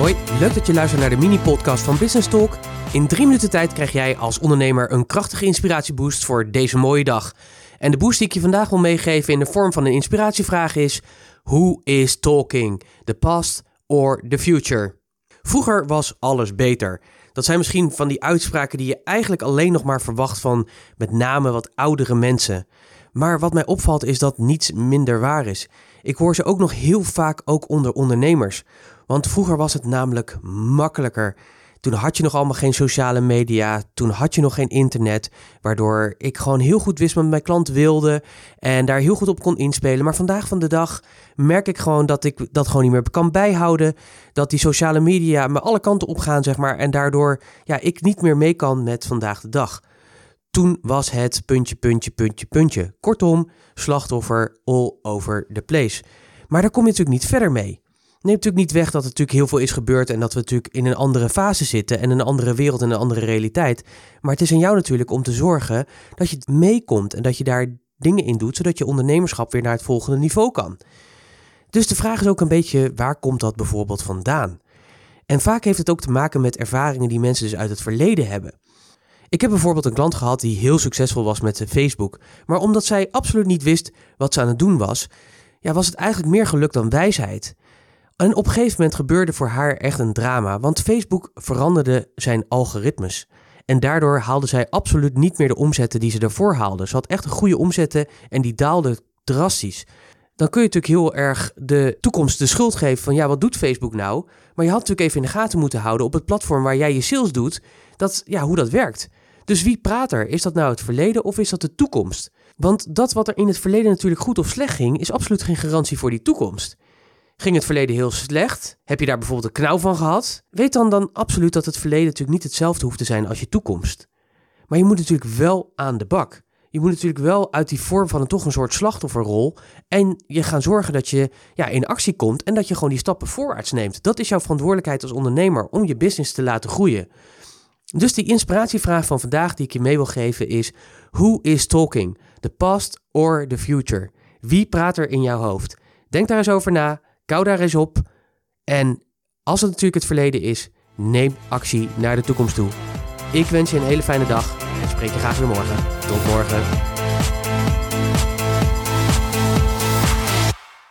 Hoi, leuk dat je luistert naar de mini-podcast van Business Talk. In drie minuten tijd krijg jij als ondernemer een krachtige inspiratieboost voor deze mooie dag. En de boost die ik je vandaag wil meegeven in de vorm van een inspiratievraag is: Who is talking? The past or the future? Vroeger was alles beter. Dat zijn misschien van die uitspraken die je eigenlijk alleen nog maar verwacht van met name wat oudere mensen. Maar wat mij opvalt is dat niets minder waar is. Ik hoor ze ook nog heel vaak ook onder ondernemers. Want vroeger was het namelijk makkelijker. Toen had je nog allemaal geen sociale media. Toen had je nog geen internet. Waardoor ik gewoon heel goed wist wat mijn klant wilde. En daar heel goed op kon inspelen. Maar vandaag van de dag merk ik gewoon dat ik dat gewoon niet meer kan bijhouden. Dat die sociale media me alle kanten opgaan, zeg maar. En daardoor ja, ik niet meer mee kan met vandaag de dag. Toen was het puntje, puntje, puntje, puntje. Kortom, slachtoffer all over the place. Maar daar kom je natuurlijk niet verder mee. Neemt natuurlijk niet weg dat er natuurlijk heel veel is gebeurd en dat we natuurlijk in een andere fase zitten en een andere wereld en een andere realiteit. Maar het is aan jou natuurlijk om te zorgen dat je meekomt en dat je daar dingen in doet, zodat je ondernemerschap weer naar het volgende niveau kan. Dus de vraag is ook een beetje, waar komt dat bijvoorbeeld vandaan? En vaak heeft het ook te maken met ervaringen die mensen dus uit het verleden hebben. Ik heb bijvoorbeeld een klant gehad die heel succesvol was met Facebook, maar omdat zij absoluut niet wist wat ze aan het doen was, ja, was het eigenlijk meer geluk dan wijsheid. En op een gegeven moment gebeurde voor haar echt een drama, want Facebook veranderde zijn algoritmes. En daardoor haalde zij absoluut niet meer de omzetten die ze daarvoor haalde. Ze had echt een goede omzetten en die daalden drastisch. Dan kun je natuurlijk heel erg de toekomst de schuld geven van ja, wat doet Facebook nou? Maar je had natuurlijk even in de gaten moeten houden op het platform waar jij je sales doet, dat, ja, hoe dat werkt. Dus wie praat er? Is dat nou het verleden of is dat de toekomst? Want dat wat er in het verleden natuurlijk goed of slecht ging, is absoluut geen garantie voor die toekomst. Ging het verleden heel slecht? Heb je daar bijvoorbeeld een knauw van gehad? Weet dan dan absoluut dat het verleden natuurlijk niet hetzelfde hoeft te zijn als je toekomst. Maar je moet natuurlijk wel aan de bak. Je moet natuurlijk wel uit die vorm van een toch een soort slachtofferrol. En je gaan zorgen dat je ja, in actie komt en dat je gewoon die stappen voorwaarts neemt. Dat is jouw verantwoordelijkheid als ondernemer om je business te laten groeien. Dus die inspiratievraag van vandaag die ik je mee wil geven is: Who is talking? The past or the future? Wie praat er in jouw hoofd? Denk daar eens over na. Kou daar eens op. En als het natuurlijk het verleden is, neem actie naar de toekomst toe. Ik wens je een hele fijne dag en spreek je graag weer morgen. Tot morgen.